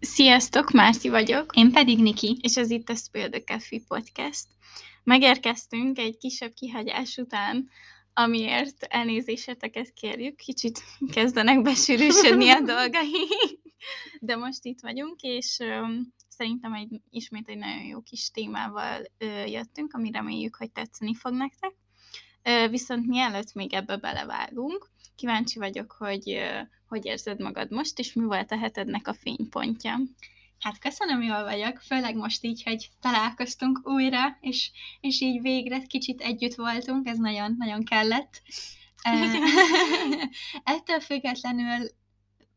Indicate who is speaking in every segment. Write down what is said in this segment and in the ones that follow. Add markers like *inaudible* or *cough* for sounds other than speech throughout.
Speaker 1: Sziasztok, Márti vagyok.
Speaker 2: Én pedig Niki.
Speaker 1: És ez itt a Spill the Coffee Podcast. Megérkeztünk egy kisebb kihagyás után, amiért elnézéseteket kérjük. Kicsit kezdenek besűrűsödni a *laughs* dolgai. De most itt vagyunk, és um, szerintem egy, ismét egy nagyon jó kis témával uh, jöttünk, ami reméljük, hogy tetszeni fog nektek. Viszont mielőtt még ebbe belevágunk, kíváncsi vagyok, hogy hogy érzed magad most, és mi volt a hetednek a fénypontja?
Speaker 2: Hát köszönöm, jól vagyok, főleg most így, hogy találkoztunk újra, és, és így végre kicsit együtt voltunk, ez nagyon-nagyon kellett. *laughs* *laughs* Ettől függetlenül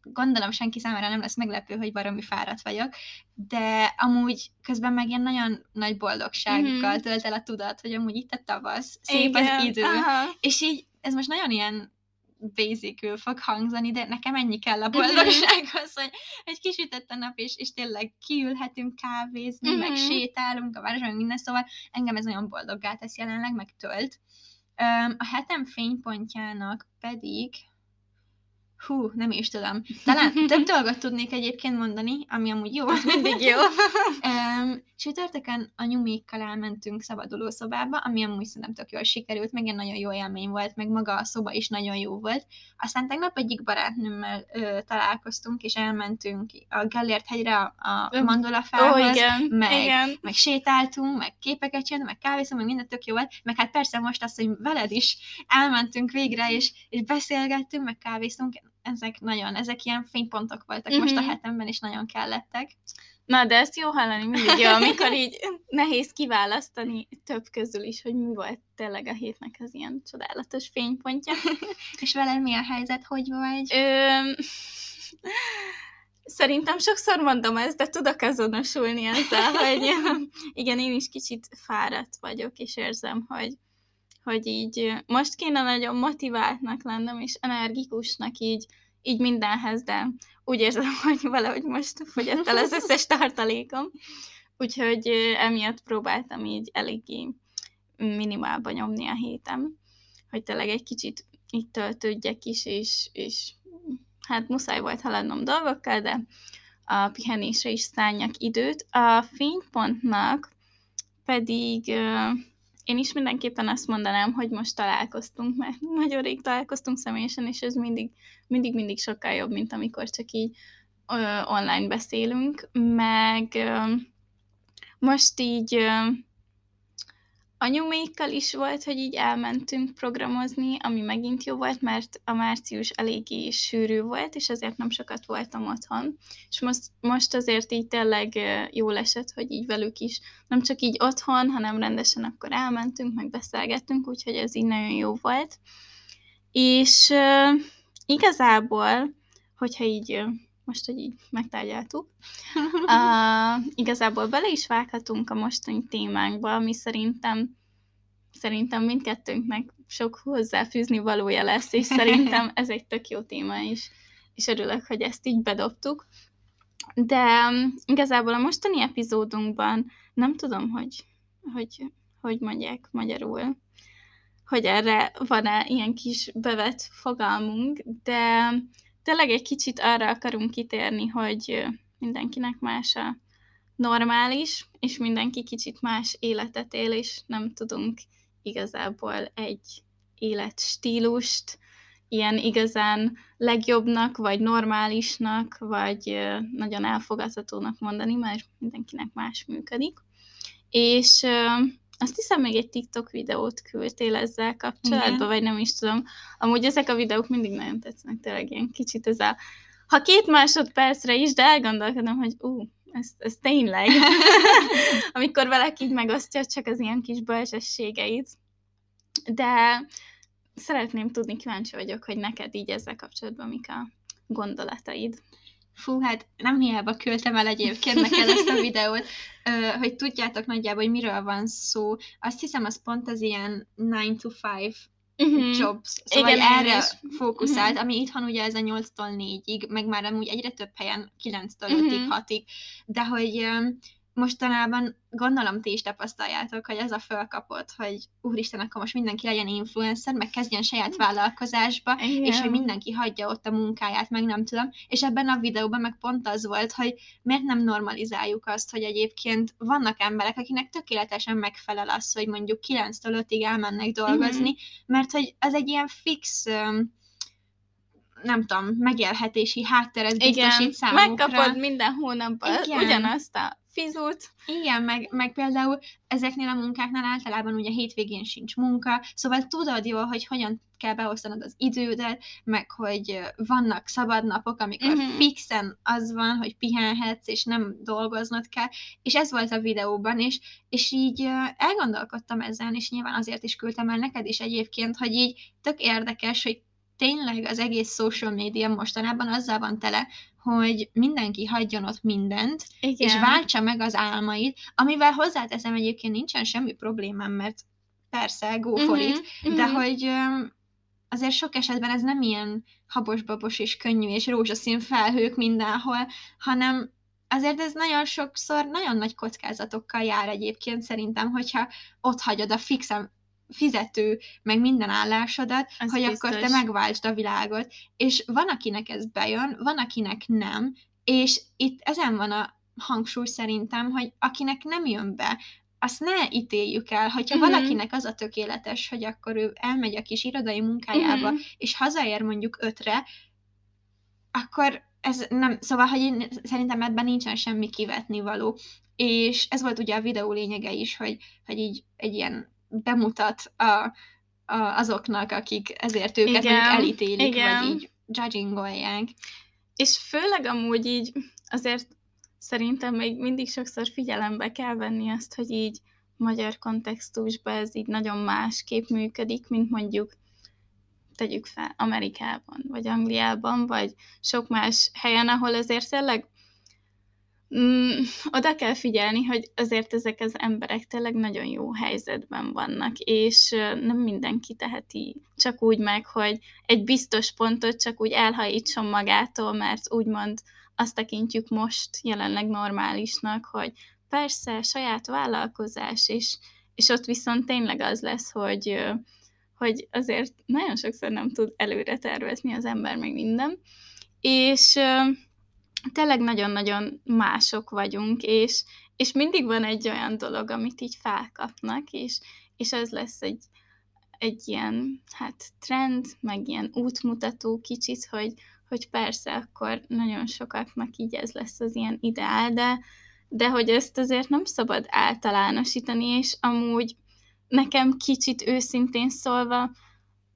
Speaker 2: gondolom senki számára nem lesz meglepő, hogy baromi fáradt vagyok, de amúgy közben meg ilyen nagyon nagy boldogsággal mm-hmm. tölt el a tudat, hogy amúgy itt a tavasz, szép Igen, az idő, aha. és így ez most nagyon ilyen basicül fog hangzani, de nekem ennyi kell a mhm. boldogsághoz, hogy egy kisütött a nap, és, és tényleg kiülhetünk kávézni, mm-hmm. meg sétálunk a városban, minden, szóval engem ez nagyon boldoggá tesz jelenleg, meg tölt. A hetem fénypontjának pedig Hú, nem is tudom. Talán több dolgot tudnék egyébként mondani, ami amúgy jó. Az mindig jó. *laughs* um, csütörtökön a nyumékkal elmentünk szabadulószobába, ami amúgy szerintem tök jól sikerült, meg egy nagyon jó élmény volt, meg maga a szoba is nagyon jó volt. Aztán tegnap egyik barátnőmmel ö, találkoztunk, és elmentünk a Gellért hegyre a, a mandolafához, oh, igen, meg, igen. meg sétáltunk, meg képeket csináltunk, meg kávéztunk, meg minden tök jó volt, meg hát persze most azt, hogy veled is elmentünk végre, és, és beszélgettünk, meg kávéztunk, ezek nagyon, ezek ilyen fénypontok voltak mm-hmm. most a mhm. hetemben, és nagyon kellettek.
Speaker 1: Na, de ezt jó hallani mindig jó, amikor *laughs* így nehéz kiválasztani több közül is, hogy mi volt tényleg a hétnek az ilyen csodálatos fénypontja. *laughs*
Speaker 2: és veled mi a helyzet, hogy vagy?
Speaker 1: Ö... Szerintem sokszor mondom ezt, de tudok azonosulni ezzel, hogy *laughs* igen, én is kicsit fáradt vagyok, és érzem, hogy, hogy így most kéne nagyon motiváltnak lennem, és energikusnak így, így mindenhez, de úgy érzem, *laughs* hogy valahogy most fogyott el az összes tartalékom. Úgyhogy emiatt próbáltam így eléggé minimálba nyomni a hétem, hogy tényleg egy kicsit itt töltődjek is, és, és hát muszáj volt haladnom dolgokkal, de a pihenésre is szálljak időt. A fénypontnak pedig én is mindenképpen azt mondanám, hogy most találkoztunk, mert nagyon rég találkoztunk személyesen, és ez mindig, mindig, mindig sokkal jobb, mint amikor csak így ö, online beszélünk, meg ö, most így ö, anyumékkal is volt, hogy így elmentünk programozni, ami megint jó volt, mert a március eléggé sűrű volt, és azért nem sokat voltam otthon. És most, most azért így tényleg jó esett, hogy így velük is nem csak így otthon, hanem rendesen akkor elmentünk, meg beszélgettünk, úgyhogy ez így nagyon jó volt. És uh, igazából, hogyha így most, hogy így megtárgyaltuk. *laughs* Uh, igazából bele is vághatunk a mostani témánkba, ami szerintem szerintem mindkettőnknek sok hozzáfűzni valója lesz, és szerintem *laughs* ez egy tök jó téma is, és örülök, hogy ezt így bedobtuk. De um, igazából a mostani epizódunkban nem tudom, hogy hogy, hogy mondják magyarul, hogy erre van-e ilyen kis bevet fogalmunk, de tényleg egy kicsit arra akarunk kitérni, hogy mindenkinek más a normális, és mindenki kicsit más életet él, és nem tudunk igazából egy életstílust ilyen igazán legjobbnak, vagy normálisnak, vagy nagyon elfogadhatónak mondani, mert mindenkinek más működik. És azt hiszem, még egy TikTok videót küldtél ezzel kapcsolatban, Igen. vagy nem is tudom. Amúgy ezek a videók mindig nagyon tetszenek, tényleg ilyen kicsit ez a... Ha két másodpercre is, de elgondolkodom, hogy ú, ez, ez tényleg. *laughs* *laughs* Amikor valaki így megosztja csak az ilyen kis bölcsességeit. De szeretném tudni, kíváncsi vagyok, hogy neked így ezzel kapcsolatban mik a gondolataid.
Speaker 2: Fú, hát nem hiába küldtem el egyébként neked ezt a videót, *laughs* hogy tudjátok nagyjából, hogy miről van szó. Azt hiszem, az pont az ilyen 9 to 5 uh-huh. jobs. Szóval Igen, erre is. fókuszált, uh-huh. ami itthon ugye ez a 8-tól 4-ig, meg már amúgy egyre több helyen 9-től uh-huh. 5-ig, 6-ig, de hogy mostanában gondolom ti is tapasztaljátok, hogy ez a fölkapott, hogy úristen, akkor most mindenki legyen influencer, meg kezdjen saját vállalkozásba, Igen. és hogy mindenki hagyja ott a munkáját, meg nem tudom. És ebben a videóban meg pont az volt, hogy miért nem normalizáljuk azt, hogy egyébként vannak emberek, akinek tökéletesen megfelel az, hogy mondjuk 9-től 5-ig elmennek dolgozni, mm-hmm. mert hogy az egy ilyen fix nem tudom, megélhetési hátteret biztosít Igen, számukra.
Speaker 1: megkapod minden hónapban Igen. ugyanazt a fizut.
Speaker 2: Igen, meg, meg például ezeknél a munkáknál általában ugye hétvégén sincs munka, szóval tudod jól, hogy hogyan kell beosztanod az idődet, meg hogy vannak szabad napok, amikor uh-huh. fixen az van, hogy pihenhetsz, és nem dolgoznod kell, és ez volt a videóban, és, és így elgondolkodtam ezen, és nyilván azért is küldtem el neked is egyébként, hogy így tök érdekes, hogy tényleg az egész social media mostanában azzal van tele, hogy mindenki hagyjon ott mindent, Igen. és váltsa meg az álmait, amivel hozzáteszem egyébként nincsen semmi problémám, mert persze, go for uh-huh, it, uh-huh. de hogy azért sok esetben ez nem ilyen habos-babos és könnyű és rózsaszín felhők mindenhol, hanem azért ez nagyon sokszor nagyon nagy kockázatokkal jár egyébként szerintem, hogyha ott hagyod a fixen fizető, meg minden állásodat, Ez hogy biztos. akkor te megváltsd a világot. És van, akinek ez bejön, van, akinek nem, és itt ezen van a hangsúly szerintem, hogy akinek nem jön be, azt ne ítéljük el, hogyha uh-huh. valakinek az a tökéletes, hogy akkor ő elmegy a kis irodai munkájába, uh-huh. és hazaér mondjuk ötre, akkor ez nem, szóval, hogy én, szerintem ebben nincsen semmi kivetni való. És ez volt ugye a videó lényege is, hogy, hogy így egy ilyen bemutat a, a, azoknak, akik ezért őket igen, elítélik, igen. vagy így judgingolják.
Speaker 1: És főleg amúgy így azért szerintem még mindig sokszor figyelembe kell venni azt, hogy így magyar kontextusban ez így nagyon másképp működik, mint mondjuk tegyük fel Amerikában, vagy Angliában, vagy sok más helyen, ahol azért tényleg mm, oda kell figyelni, hogy azért ezek az emberek tényleg nagyon jó helyzetben vannak, és nem mindenki teheti csak úgy meg, hogy egy biztos pontot csak úgy elhajítson magától, mert úgymond azt tekintjük most jelenleg normálisnak, hogy persze, saját vállalkozás, és, és ott viszont tényleg az lesz, hogy, hogy azért nagyon sokszor nem tud előre tervezni az ember meg minden, és tényleg nagyon-nagyon mások vagyunk, és, és mindig van egy olyan dolog, amit így felkapnak, és, és ez lesz egy, egy ilyen hát trend, meg ilyen útmutató kicsit, hogy, hogy persze akkor nagyon sokaknak így ez lesz az ilyen ideál, de, de hogy ezt azért nem szabad általánosítani, és amúgy nekem kicsit őszintén szólva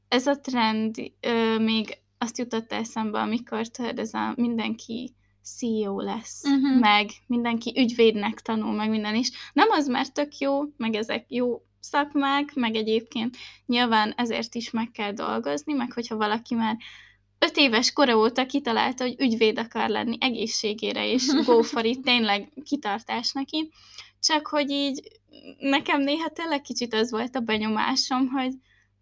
Speaker 1: ez a trend ö, még azt jutott eszembe, amikor tudod, ez a mindenki CEO lesz, uh-huh. meg mindenki ügyvédnek tanul, meg minden is. Nem az, mert tök jó, meg ezek jó szakmák, meg egyébként nyilván ezért is meg kell dolgozni, meg hogyha valaki már öt éves kora óta kitalálta, hogy ügyvéd akar lenni egészségére, és *laughs* go for it, tényleg kitartás neki. Csak hogy így nekem néha tényleg kicsit az volt a benyomásom, hogy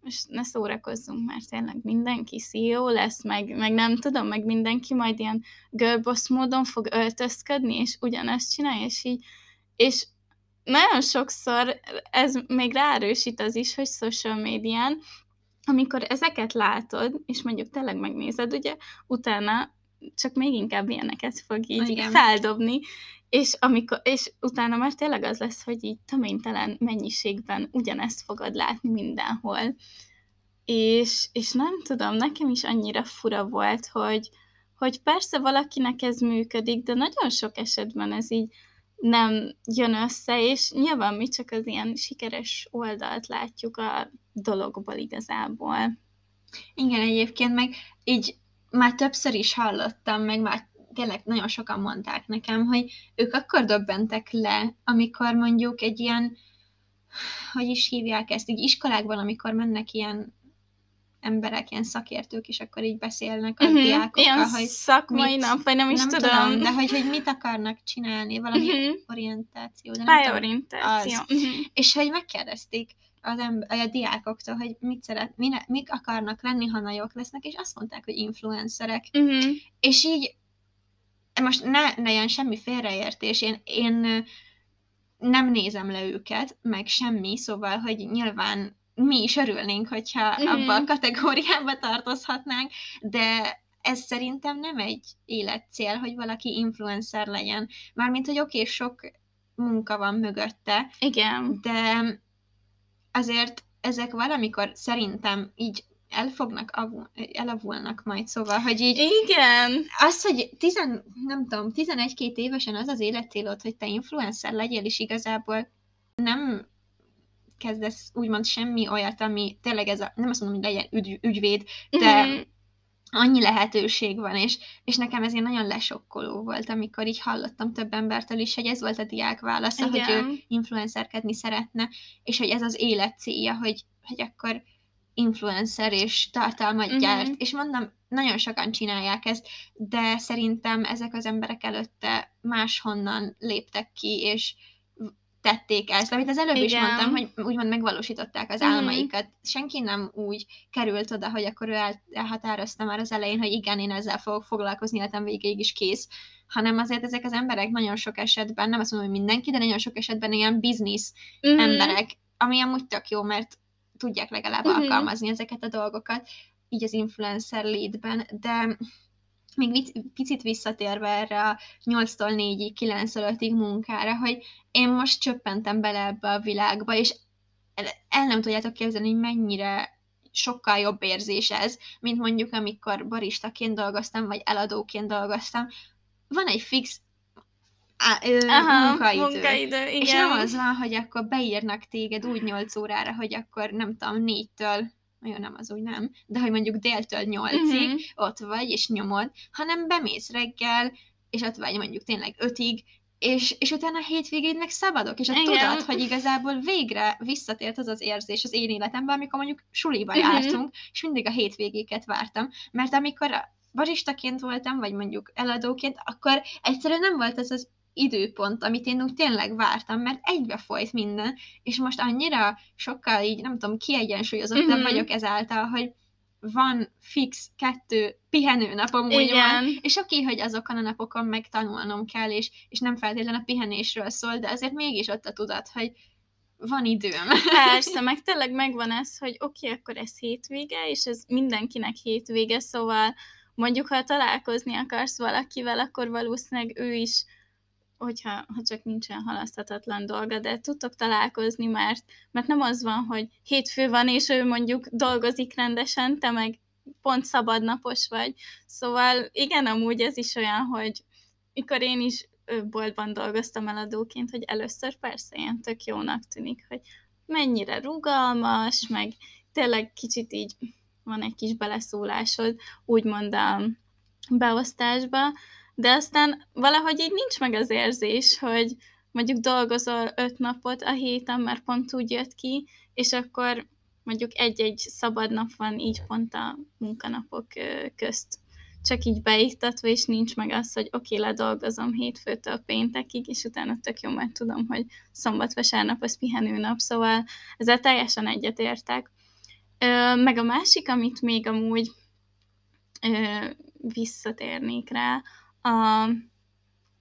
Speaker 1: most ne szórakozzunk, mert tényleg mindenki CEO lesz, meg, meg nem tudom, meg mindenki majd ilyen girlboss módon fog öltözködni, és ugyanezt csinálja, és így, és nagyon sokszor ez még ráerősít az is, hogy social médián, amikor ezeket látod, és mondjuk tényleg megnézed, ugye, utána csak még inkább ilyeneket fog így Igen. feldobni, és, amikor, és utána már tényleg az lesz, hogy így töménytelen mennyiségben ugyanezt fogod látni mindenhol. És, és nem tudom, nekem is annyira fura volt, hogy, hogy persze valakinek ez működik, de nagyon sok esetben ez így nem jön össze, és nyilván mi csak az ilyen sikeres oldalt látjuk a dologból igazából.
Speaker 2: Igen, egyébként meg így már többször is hallottam, meg már tényleg nagyon sokan mondták nekem, hogy ők akkor döbbentek le, amikor mondjuk egy ilyen, hogy is hívják ezt, így iskolákban, amikor mennek ilyen emberek, ilyen szakértők, és akkor így beszélnek a uh-huh. diákokkal,
Speaker 1: ilyen hogy szakmai mit, nap, vagy nem is nem tudom. tudom.
Speaker 2: De hogy, hogy mit akarnak csinálni, valami uh-huh. orientáció. De
Speaker 1: nem Pályorientáció.
Speaker 2: Uh-huh. És hogy megkérdezték az ember, a diákoktól, hogy mit szeret, mine, mik akarnak lenni, ha nagyok lesznek, és azt mondták, hogy influencerek. Uh-huh. És így most ne, ilyen semmi félreértés, én, én nem nézem le őket, meg semmi, szóval, hogy nyilván mi is örülnénk, hogyha mm-hmm. abban a kategóriába tartozhatnánk, de ez szerintem nem egy életcél, hogy valaki influencer legyen. Mármint, hogy oké, okay, sok munka van mögötte.
Speaker 1: Igen.
Speaker 2: De azért ezek valamikor szerintem így el fognak avul, elavulnak majd, szóval, hogy így...
Speaker 1: Igen!
Speaker 2: Az, hogy tizen, nem tudom, 11-2 évesen az az életcélod, hogy te influencer legyél, és igazából nem kezdesz úgymond semmi olyat, ami tényleg ez a, nem azt mondom, hogy legyen ügy, ügyvéd, de mm-hmm. annyi lehetőség van, és, és nekem ez ilyen nagyon lesokkoló volt, amikor így hallottam több embertől is, hogy ez volt a diák válasza, Igen. hogy ő influencerkedni szeretne, és hogy ez az élet célja, hogy, hogy akkor influencer és tartalmat uh-huh. gyárt, és mondom, nagyon sokan csinálják ezt, de szerintem ezek az emberek előtte máshonnan léptek ki, és tették ezt, amit az előbb Igen. is mondtam, hogy úgymond megvalósították az uh-huh. álmaikat. Senki nem úgy került oda, hogy akkor ő el, elhatározta már az elején, hogy igen, én ezzel fogok foglalkozni, életem végéig is kész, hanem azért ezek az emberek nagyon sok esetben, nem azt mondom, hogy mindenki, de nagyon sok esetben ilyen biznisz uh-huh. emberek, ami amúgy tök jó, mert tudják legalább uh-huh. alkalmazni ezeket a dolgokat, így az influencer létben, de még picit visszatérve erre a 8-tól 4-ig, 9-től 5-ig munkára, hogy én most csöppentem bele ebbe a világba, és el nem tudjátok képzelni, hogy mennyire sokkal jobb érzés ez, mint mondjuk amikor baristaként dolgoztam, vagy eladóként dolgoztam. Van egy fix á, ö, Aha, munkaidő. munkaidő igen. És nem az van, hogy akkor beírnak téged úgy 8 órára, hogy akkor nem tudom, 4-től jó, nem az úgy nem, de hogy mondjuk déltől nyolcig uh-huh. ott vagy, és nyomod, hanem bemész reggel, és ott vagy mondjuk tényleg ötig, és, és utána a hétvégén meg szabadok, és ott tudod, hogy igazából végre visszatért az az érzés az én életemben, amikor mondjuk suliba uh-huh. jártunk, és mindig a hétvégéket vártam, mert amikor baristaként voltam, vagy mondjuk eladóként, akkor egyszerűen nem volt ez az időpont, amit én úgy tényleg vártam, mert egybe folyt minden, és most annyira sokkal így, nem tudom, kiegyensúlyozottabb uh-huh. vagyok ezáltal, hogy van fix kettő pihenőnapom, úgymond, és oké, hogy azokon a napokon megtanulnom kell, és, és nem feltétlenül a pihenésről szól, de azért mégis ott a tudat, hogy van időm.
Speaker 1: Persze, meg *laughs* tényleg megvan ez, hogy oké, okay, akkor ez hétvége, és ez mindenkinek hétvége, szóval mondjuk, ha találkozni akarsz valakivel, akkor valószínűleg ő is hogyha ha csak nincsen halaszthatatlan dolga, de tudtok találkozni, mert, mert nem az van, hogy hétfő van, és ő mondjuk dolgozik rendesen, te meg pont szabadnapos vagy. Szóval igen, amúgy ez is olyan, hogy mikor én is boltban dolgoztam eladóként, hogy először persze ilyen tök jónak tűnik, hogy mennyire rugalmas, meg tényleg kicsit így van egy kis beleszólásod, úgymond a beosztásba, de aztán valahogy így nincs meg az érzés, hogy mondjuk dolgozol öt napot a héten, mert pont úgy jött ki, és akkor mondjuk egy-egy szabad nap van így pont a munkanapok közt csak így beiktatva, és nincs meg az, hogy oké, okay, ledolgozom hétfőtől péntekig, és utána tök jó, mert tudom, hogy szombat-vasárnap az pihenő nap, szóval ezzel teljesen egyetértek. Meg a másik, amit még amúgy visszatérnék rá, a,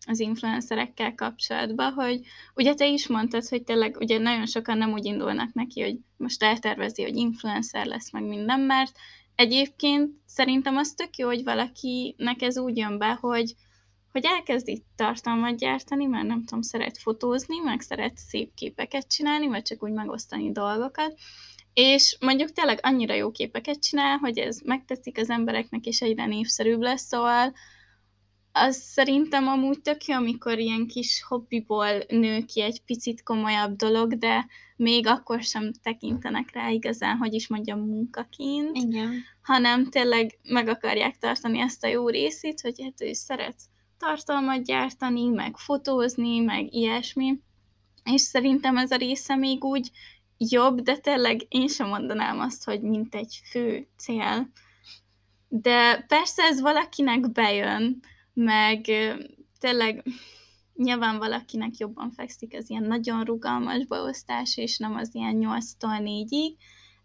Speaker 1: az influencerekkel kapcsolatban, hogy ugye te is mondtad, hogy tényleg ugye nagyon sokan nem úgy indulnak neki, hogy most eltervezi, hogy influencer lesz meg minden, mert egyébként szerintem az tök jó, hogy valakinek ez úgy jön be, hogy, hogy elkezd itt tartalmat gyártani, mert nem tudom, szeret fotózni, meg szeret szép képeket csinálni, vagy csak úgy megosztani dolgokat, és mondjuk tényleg annyira jó képeket csinál, hogy ez megtetszik az embereknek, és egyre népszerűbb lesz, szóval az szerintem amúgy tök jó, amikor ilyen kis hobbiból nő ki egy picit komolyabb dolog, de még akkor sem tekintenek rá igazán, hogy is mondjam, munkaként,
Speaker 2: Igen.
Speaker 1: hanem tényleg meg akarják tartani ezt a jó részét, hogy hát ő szeret tartalmat gyártani, meg fotózni, meg ilyesmi, és szerintem ez a része még úgy jobb, de tényleg én sem mondanám azt, hogy mint egy fő cél. De persze ez valakinek bejön, meg tényleg nyilván valakinek jobban fekszik az ilyen nagyon rugalmas beosztás, és nem az ilyen 8-tól 4-ig,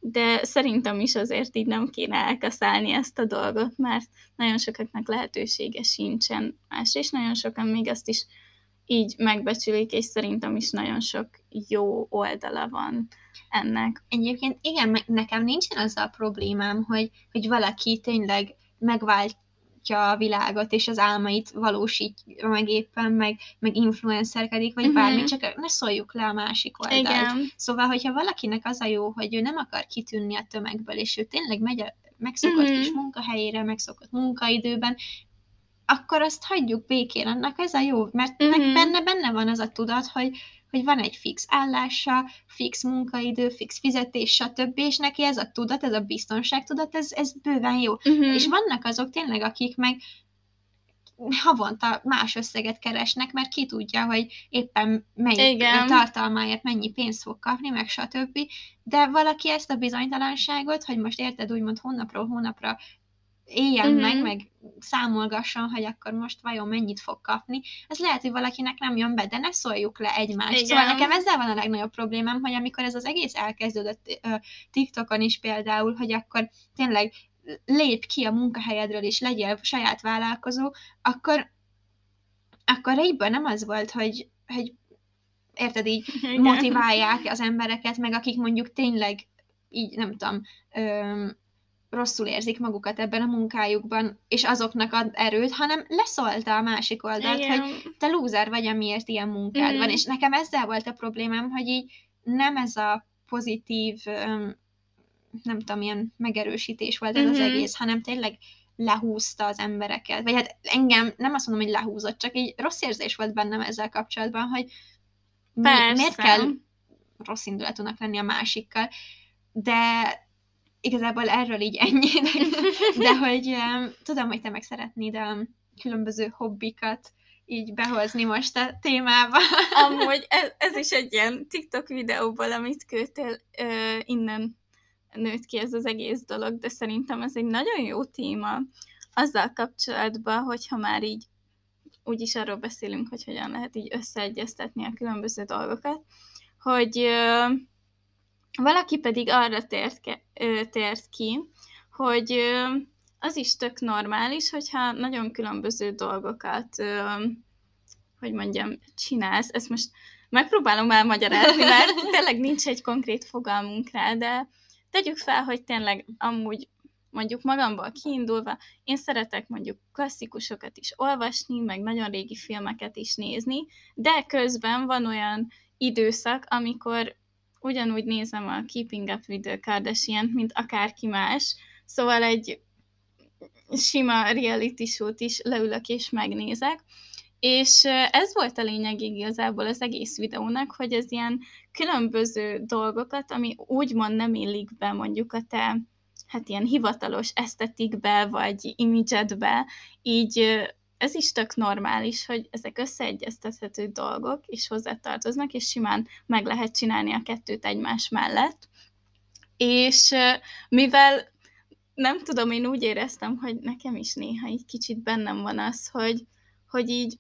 Speaker 1: de szerintem is azért így nem kéne elkaszálni ezt a dolgot, mert nagyon sokaknak lehetősége sincsen más, és nagyon sokan még azt is így megbecsülik, és szerintem is nagyon sok jó oldala van ennek.
Speaker 2: Egyébként igen, nekem nincsen az a problémám, hogy, hogy valaki tényleg megváltja a világot, és az álmait valósítja meg éppen, meg, meg influencerkedik, vagy uh-huh. bármi, csak ne szóljuk le a másik oldalt. Igen. Szóval, hogyha valakinek az a jó, hogy ő nem akar kitűnni a tömegből, és ő tényleg megy a megszokott uh-huh. kis munkahelyére, megszokott munkaidőben, akkor azt hagyjuk békén, annak ez a jó, mert uh-huh. benne, benne van az a tudat, hogy, hogy van egy fix állása, fix munkaidő, fix fizetés, stb., és neki ez a tudat, ez a biztonságtudat, ez, ez bőven jó. Uh-huh. És vannak azok tényleg, akik meg havonta más összeget keresnek, mert ki tudja, hogy éppen melyik Igen. tartalmáért mennyi pénzt fog kapni, meg stb. De valaki ezt a bizonytalanságot, hogy most érted úgymond hónapról hónapra éljen uh-huh. meg, meg számolgasson, hogy akkor most vajon mennyit fog kapni, ez lehet, hogy valakinek nem jön be, de ne szóljuk le egymást. Igen. Szóval nekem ezzel van a legnagyobb problémám, hogy amikor ez az egész elkezdődött TikTokon is például, hogy akkor tényleg lép ki a munkahelyedről, és legyél saját vállalkozó, akkor, akkor egyből nem az volt, hogy, hogy érted, így *laughs* motiválják az embereket, meg akik mondjuk tényleg így, nem tudom, öm, rosszul érzik magukat ebben a munkájukban, és azoknak ad erőt, hanem leszólta a másik oldalt, Igen. hogy te lúzer vagy, amiért ilyen munkád mm. van, és nekem ezzel volt a problémám, hogy így nem ez a pozitív, nem tudom, ilyen megerősítés volt ez mm-hmm. az egész, hanem tényleg lehúzta az embereket, vagy hát engem nem azt mondom, hogy lehúzott, csak így rossz érzés volt bennem ezzel kapcsolatban, hogy mi, miért kell rossz indulatúnak lenni a másikkal, de igazából erről így ennyi, de, de hogy um, tudom, hogy te meg szeretnéd a különböző hobbikat így behozni most a témába.
Speaker 1: Amúgy ez, ez is egy ilyen TikTok videóból, amit küldtél, uh, innen nőtt ki ez az egész dolog, de szerintem ez egy nagyon jó téma azzal kapcsolatban, hogyha már így úgyis arról beszélünk, hogy hogyan lehet így összeegyeztetni a különböző dolgokat, hogy uh, valaki pedig arra tért, ke, ö, tért ki, hogy ö, az is tök normális, hogyha nagyon különböző dolgokat, ö, hogy mondjam, csinálsz. Ezt most megpróbálom elmagyarázni, mert *laughs* tényleg nincs egy konkrét fogalmunk rá, de tegyük fel, hogy tényleg amúgy mondjuk magamból kiindulva, én szeretek mondjuk klasszikusokat is olvasni, meg nagyon régi filmeket is nézni, de közben van olyan időszak, amikor ugyanúgy nézem a Keeping Up with the kardashian mint akárki más, szóval egy sima reality show-t is leülök és megnézek, és ez volt a lényeg igazából az egész videónak, hogy ez ilyen különböző dolgokat, ami úgymond nem illik be mondjuk a te hát ilyen hivatalos esztetikbe, vagy imidzsedbe, így ez is tök normális, hogy ezek összeegyeztethető dolgok, és hozzátartoznak, és simán meg lehet csinálni a kettőt egymás mellett. És mivel nem tudom, én úgy éreztem, hogy nekem is néha egy kicsit bennem van az, hogy, hogy így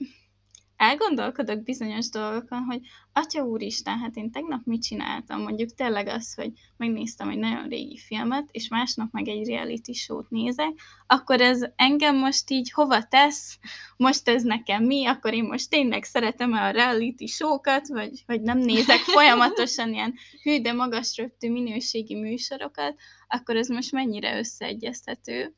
Speaker 1: elgondolkodok bizonyos dolgokon, hogy Atya úristen, hát én tegnap mit csináltam? Mondjuk tényleg az, hogy megnéztem egy nagyon régi filmet, és másnap meg egy reality show-t nézek, akkor ez engem most így hova tesz? Most ez nekem mi? Akkor én most tényleg szeretem a reality show-kat, vagy, vagy nem nézek *laughs* folyamatosan ilyen hű, de magas röptű minőségi műsorokat, akkor ez most mennyire összeegyeztető?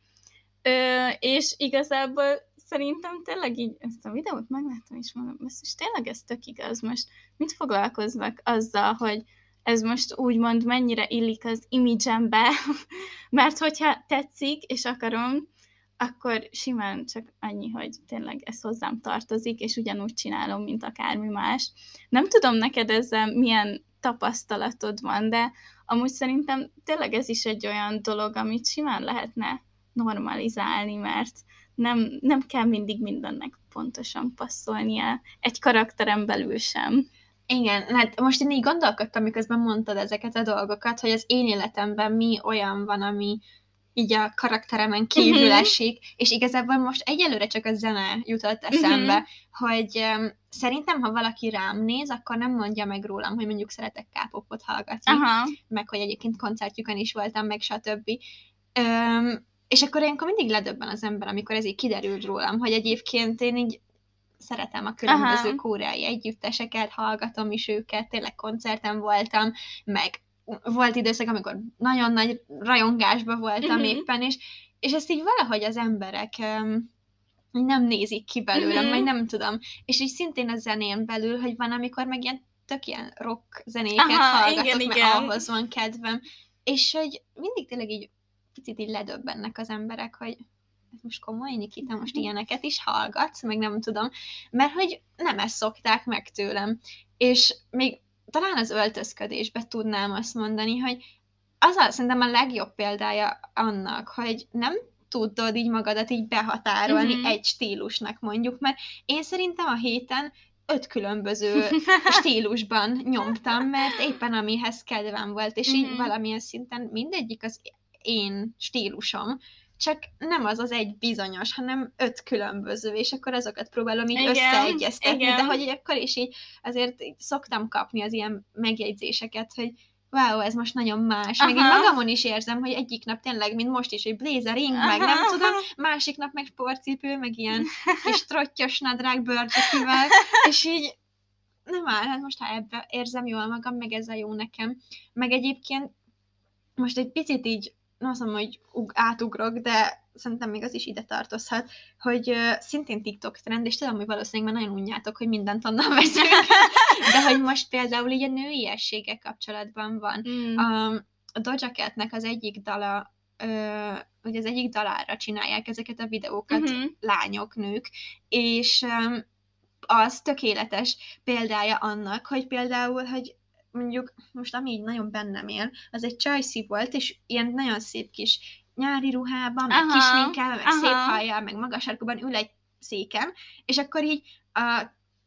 Speaker 1: Ö, és igazából szerintem tényleg így ezt a videót megláttam, és mondom, is tényleg ez tök igaz, most mit foglalkoznak azzal, hogy ez most úgymond mennyire illik az imidzsembe, *laughs* mert hogyha tetszik, és akarom, akkor simán csak annyi, hogy tényleg ez hozzám tartozik, és ugyanúgy csinálom, mint akármi más. Nem tudom neked ezzel milyen tapasztalatod van, de amúgy szerintem tényleg ez is egy olyan dolog, amit simán lehetne normalizálni, mert nem, nem kell mindig mindennek pontosan passzolnia, egy karakteren belül sem.
Speaker 2: Igen, hát most én így gondolkodtam, miközben mondtad ezeket a dolgokat, hogy az én életemben mi olyan van, ami így a karakteremen kívül uh-huh. esik, és igazából most egyelőre csak a zene jutott eszembe, uh-huh. hogy um, szerintem, ha valaki rám néz, akkor nem mondja meg rólam, hogy mondjuk szeretek kápopot hallgatni, uh-huh. meg hogy egyébként koncertjükön is voltam, meg stb. Um, és akkor ilyenkor mindig ledöbben az ember, amikor ez így kiderült rólam, hogy egyébként én így szeretem a különböző Aha. koreai együtteseket, hallgatom is őket, tényleg koncerten voltam, meg volt időszak, amikor nagyon nagy rajongásban voltam uh-huh. éppen, és, és ezt így valahogy az emberek um, nem nézik ki belőlem, uh-huh. vagy nem tudom. És így szintén a zenén belül, hogy van, amikor meg ilyen tök ilyen rock zenéket Aha, hallgatok, igen, mert igen. ahhoz van kedvem. És hogy mindig tényleg így picit így ledöbbennek az emberek, hogy ez most komoly, Nikita, most ilyeneket is hallgatsz, meg nem tudom, mert hogy nem ezt szokták meg tőlem. És még talán az öltözködésbe tudnám azt mondani, hogy az a, szerintem a legjobb példája annak, hogy nem tudod így magadat így behatárolni mm-hmm. egy stílusnak mondjuk, mert én szerintem a héten öt különböző *laughs* stílusban nyomtam, mert éppen amihez kedvem volt, és mm-hmm. így mhm. valamilyen szinten mindegyik az én stílusom, csak nem az az egy bizonyos, hanem öt különböző, és akkor azokat próbálom így igen, összeegyeztetni, igen. de hogy akkor is így azért így szoktam kapni az ilyen megjegyzéseket, hogy wow, ez most nagyon más. Aha. Meg én magamon is érzem, hogy egyik nap tényleg, mint most is, hogy blazering, Aha. meg nem tudom, másik nap meg sportcipő, meg ilyen *laughs* kis trottyos nadrág bőrcsekivel, és így nem áll, hát most ha ebbe érzem jól magam, meg ez a jó nekem. Meg egyébként most egy picit így azt mondom, hogy átugrok, de szerintem még az is ide tartozhat, hogy uh, szintén TikTok trend, és tudom, hogy valószínűleg már nagyon unjátok, hogy mindent onnan veszünk, de hogy most például így a nőiessége kapcsolatban van. Mm. A, a Doja Catnek az egyik dala, uh, hogy az egyik dalára csinálják ezeket a videókat mm-hmm. lányok, nők, és um, az tökéletes példája annak, hogy például, hogy mondjuk most ami így nagyon bennem él, az egy csajszi volt, és ilyen nagyon szép kis nyári ruhában, meg aha, kis minkel, meg aha. szép hajjal, meg magas sarkúban ül egy széken, és akkor így a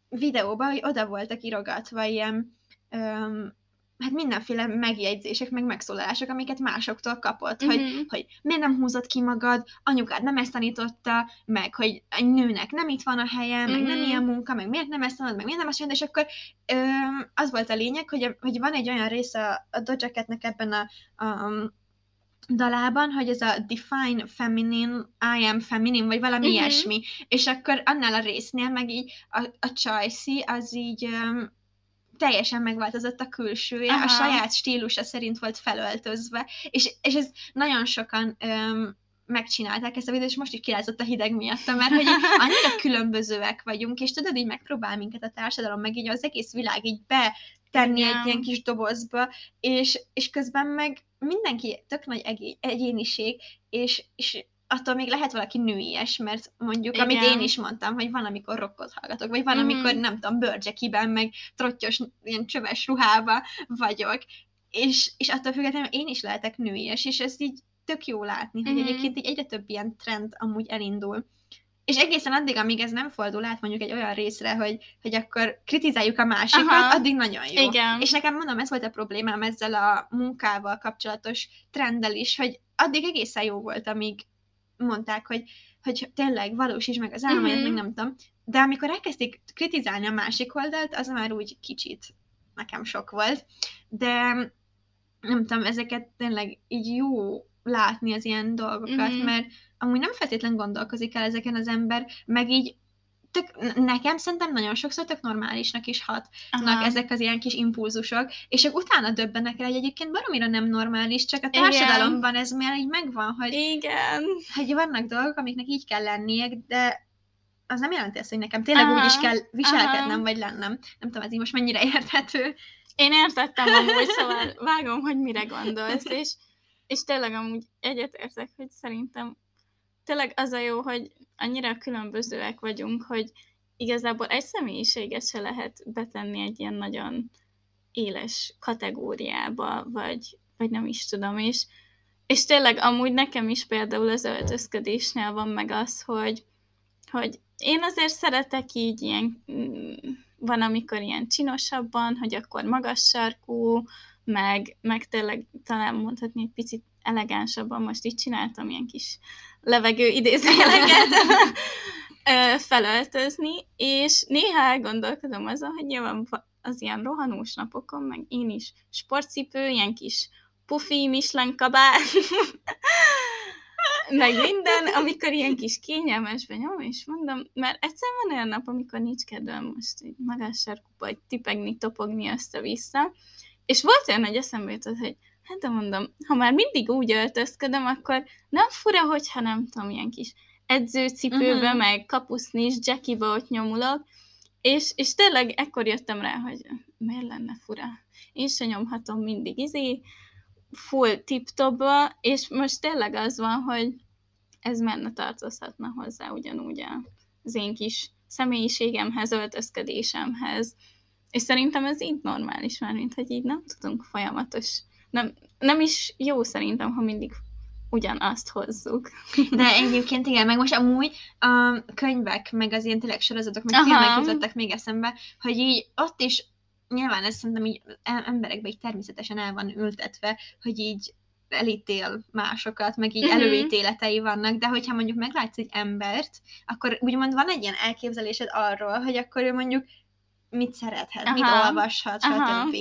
Speaker 2: videóban, hogy oda voltak irogatva ilyen öm, hát mindenféle megjegyzések, meg megszólalások, amiket másoktól kapott, uh-huh. hogy, hogy miért nem húzott ki magad, anyukád nem ezt tanította, meg hogy egy nőnek nem itt van a helye, uh-huh. meg nem mhm. ilyen munka, meg miért nem ezt tanod, meg miért nem ezt csinálod, és akkor öm, az volt a lényeg, hogy, hogy van egy olyan része a, a Doja ebben a, a dalában, hogy ez a define feminine, I am feminine, vagy valami uh-huh. ilyesmi, és akkor annál a résznél meg így a, a Chelsea az így um, teljesen megváltozott a külsője, Aha. a saját stílusa szerint volt felöltözve, és, és ez nagyon sokan um, megcsinálták ezt a videót, és most is kirázott a hideg miatt, mert hogy *laughs* annyira különbözőek vagyunk, és tudod, így megpróbál minket a társadalom, meg így az egész világ így betenni Igen. egy ilyen kis dobozba, és, és közben meg mindenki tök nagy egyéniség, és, és attól még lehet valaki nőies, mert mondjuk, Igen. amit én is mondtam, hogy van, amikor rockot hallgatok, vagy van, mm. amikor, nem tudom, bőrcsekiben, meg trottyos, ilyen csöves ruhába vagyok, és, és attól függetlenül én is lehetek nőies, és ezt így tök jó látni, mm-hmm. hogy mhm. egyébként így egyre több ilyen trend amúgy elindul. És egészen addig, amíg ez nem fordul át mondjuk egy olyan részre, hogy, hogy akkor kritizáljuk a másikat, Aha. addig nagyon jó. Igen. És nekem mondom, ez volt a problémám ezzel a munkával kapcsolatos trenddel is, hogy addig egészen jó volt, amíg mondták, hogy, hogy tényleg valósíts meg az álmaidat, uh-huh. meg nem tudom. De amikor elkezdték kritizálni a másik oldalt, az már úgy kicsit nekem sok volt. De nem tudom, ezeket tényleg így jó látni az ilyen dolgokat, uh-huh. mert amúgy nem feltétlenül gondolkozik el ezeken az ember, meg így tök, nekem szerintem nagyon sokszor tök normálisnak is hatnak ezek az ilyen kis impulzusok, és csak utána döbbenek rá, hogy egyébként baromira nem normális, csak a társadalomban Igen. ez már így megvan, hogy,
Speaker 1: Igen.
Speaker 2: hogy vannak dolgok, amiknek így kell lennie, de az nem jelenti azt, hogy nekem tényleg Aha. úgy is kell viselkednem, Aha. vagy lennem. Nem tudom, ez így most mennyire érthető.
Speaker 1: Én értettem amúgy, szóval vágom, hogy mire gondolsz, és, és tényleg amúgy egyetértek, hogy szerintem tényleg az a jó, hogy annyira különbözőek vagyunk, hogy igazából egy személyiséget se lehet betenni egy ilyen nagyon éles kategóriába, vagy, vagy nem is tudom, és, és tényleg amúgy nekem is például az öltözködésnél van meg az, hogy, hogy én azért szeretek így ilyen, mm, van amikor ilyen csinosabban, hogy akkor magas sarkú, meg, meg tényleg talán mondhatni egy picit elegánsabban, most így csináltam ilyen kis levegő idézőjeleket *laughs* felöltözni, és néha elgondolkodom azon, hogy nyilván az ilyen rohanós napokon, meg én is sportcipő, ilyen kis pufi, Michelin kabát, *laughs* meg minden, amikor ilyen kis kényelmesben nyom, és mondom, mert egyszer van olyan nap, amikor nincs kedvem most így magás sarkuba, tipegni, topogni össze-vissza, és volt olyan, hogy eszembe jutott, hogy hát de mondom, ha már mindig úgy öltözködöm, akkor nem fura, hogyha nem tudom, ilyen kis edzőcipőbe, uh-huh. meg kapusznis, jackiba ott nyomulok, és, és tényleg ekkor jöttem rá, hogy miért lenne fura. Én sem nyomhatom mindig izé, full tip-topba, és most tényleg az van, hogy ez menne tartozhatna hozzá ugyanúgy az én kis személyiségemhez, öltözködésemhez. És szerintem ez így normális már, mint hogy így nem tudunk folyamatos, nem, nem is jó szerintem, ha mindig ugyanazt hozzuk. *laughs*
Speaker 2: De egyébként igen, meg most amúgy a könyvek, meg az ilyen tényleg sorozatok, meg Aha. filmek jutottak még eszembe, hogy így ott is nyilván ez szerintem így emberekbe így természetesen el van ültetve, hogy így elítél másokat, meg így uh-huh. előítéletei vannak, de hogyha mondjuk meglátsz egy embert, akkor úgymond van egy ilyen elképzelésed arról, hogy akkor ő mondjuk mit szerethet, Aha. mit olvashat, stb.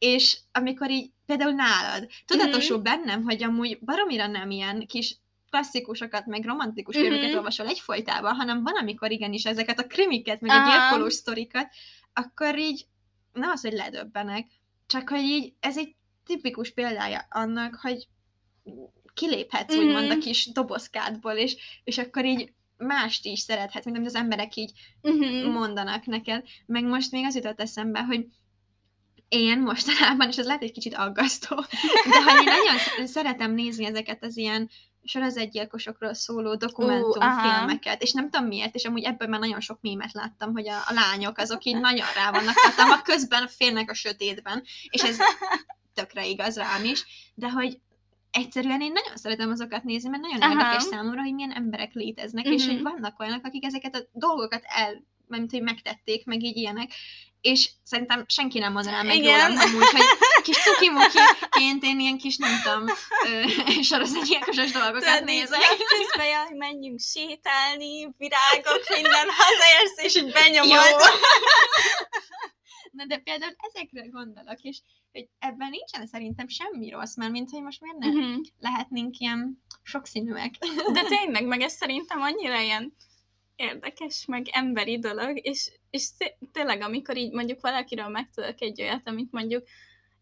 Speaker 2: És amikor így például nálad, tudatosul uh-huh. bennem, hogy amúgy baromira nem ilyen kis klasszikusokat, meg romantikus uh-huh. könyveket olvasol egyfolytában, hanem van, amikor igenis ezeket a krimiket, meg a gyilkolós sztorikat, akkor így nem az, hogy ledöbbenek, csak hogy így ez egy tipikus példája annak, hogy kiléphetsz, mm-hmm. úgymond a kis dobozkádból, és, és akkor így mást is szerethetsz, mint amit az emberek így mm-hmm. mondanak neked. Meg most még az jutott eszembe, hogy én mostanában, és ez lehet egy kicsit aggasztó, de hogy én nagyon szeretem nézni ezeket az ilyen sorozatgyilkosokról szóló dokumentumfilmeket, uh, és nem tudom miért, és amúgy ebből már nagyon sok mémet láttam, hogy a, a lányok azok így *laughs* nagyon rá vannak a közben félnek a sötétben, és ez tökre igaz rám is, de hogy egyszerűen én nagyon szeretem azokat nézni, mert nagyon Aha. érdekes számomra, hogy milyen emberek léteznek, uh-huh. és hogy mhm. vannak olyanok, akik ezeket a dolgokat el, mert hogy megtették, meg így ilyenek, és szerintem senki nem mondaná meg Igen. rólam amúgy, hogy *laughs* kis cuki-mukiként én ilyen kis, nem tudom, *laughs* sorozatgyilkosos dolgokat Tudod, nézek.
Speaker 1: Közben jaj, menjünk sétálni, virágok, minden hazaérsz, és így benyomod. *laughs*
Speaker 2: Na de például ezekre gondolok, és hogy ebben nincsen szerintem semmi rossz, mert mint hogy most miért nem uh-huh. lehetnénk ilyen sokszínűek.
Speaker 1: De tényleg, meg ez szerintem annyira ilyen érdekes, meg emberi dolog, és, és tényleg, amikor így mondjuk valakiről megtudok egy olyat, amit mondjuk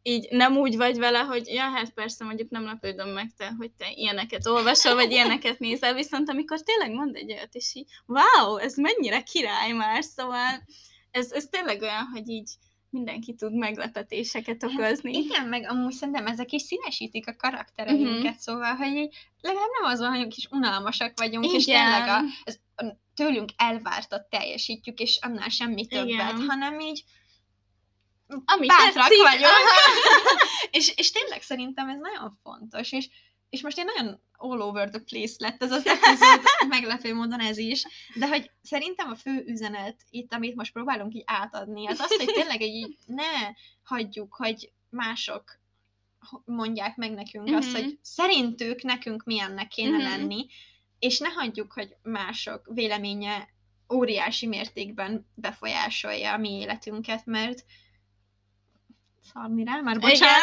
Speaker 1: így nem úgy vagy vele, hogy ja, hát persze, mondjuk nem lepődöm meg te, hogy te ilyeneket olvasol, vagy ilyeneket nézel, viszont amikor tényleg mond egy olyat, és így, wow, ez mennyire király már, szóval ez, ez tényleg olyan, hogy így mindenki tud meglepetéseket hát okozni.
Speaker 2: Hát igen, meg amúgy szerintem ezek is színesítik a karaktereinket, uh-huh. szóval, hogy így legalább nem az van, hogy kis unalmasak vagyunk, igen. és tényleg a, az, tőlünk elvártat teljesítjük, és annál semmi többet, igen. hanem így
Speaker 1: Ami bátrak tetszik. vagyunk. *laughs*
Speaker 2: és, és tényleg szerintem ez nagyon fontos, és és most én nagyon all over the place lett ez az epizód, *laughs* meglepő módon ez is, de hogy szerintem a fő üzenet itt, amit most próbálunk így átadni, az az, hogy tényleg így ne hagyjuk, hogy mások mondják meg nekünk mm-hmm. azt, hogy szerintük nekünk milyennek kéne mm-hmm. lenni, és ne hagyjuk, hogy mások véleménye óriási mértékben befolyásolja a mi életünket, mert szarni rá, már bocsánat.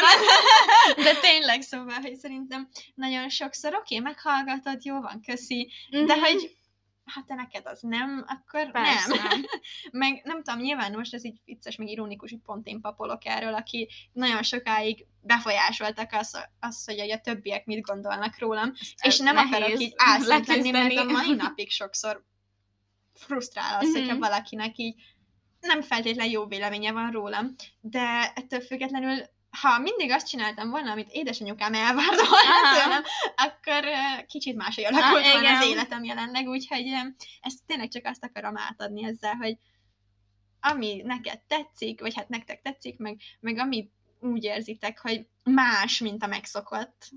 Speaker 2: Igen. *laughs* De tényleg, szóval, hogy szerintem nagyon sokszor, oké, okay, meghallgatod, jó van, köszi, mm-hmm. de mhm. hogy ha te neked az nem, akkor Persze. nem. *laughs* meg nem tudom, nyilván most ez így vicces, meg ironikus, hogy pont én papolok erről, aki nagyon sokáig befolyásoltak azt, az, hogy a többiek mit gondolnak rólam, ez és nem akarok így álszent lenni, mert a mai napig sokszor frusztrál az, mm-hmm. hogyha valakinek így nem feltétlenül jó véleménye van rólam, de ettől függetlenül ha mindig azt csináltam volna, amit édesanyukám elvárt volna tőlem, akkor kicsit máshogy alakult volna az életem jelenleg, úgyhogy ezt tényleg csak azt akarom átadni ezzel, hogy ami neked tetszik, vagy hát nektek tetszik, meg, meg amit úgy érzitek, hogy más, mint a megszokott,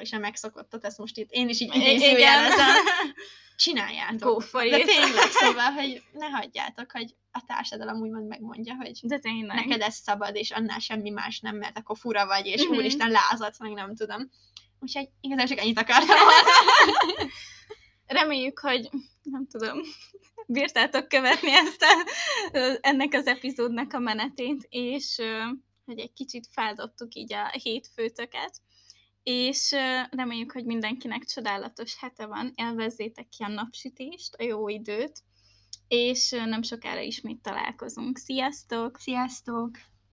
Speaker 2: és a megszokottat, ezt most itt én is így idézőjelezem, *laughs* csináljátok. Go for De tényleg, szóval, hogy ne hagyjátok, hogy a társadalom úgymond megmondja, hogy
Speaker 1: De tényleg.
Speaker 2: neked ez szabad, és annál semmi más nem, mert akkor fura vagy, és mm-hmm. úristen lázadsz, meg nem tudom. Úgyhogy igazából csak ennyit akartam. *laughs*
Speaker 1: Reméljük, hogy nem tudom, bírtátok követni ezt a, ennek az epizódnak a menetét, és hogy egy kicsit feldobtuk így a hétfőtöket, és reméljük, hogy mindenkinek csodálatos hete van, élvezzétek ki a napsütést, a jó időt, és nem sokára ismét találkozunk. Sziasztok!
Speaker 2: Sziasztok!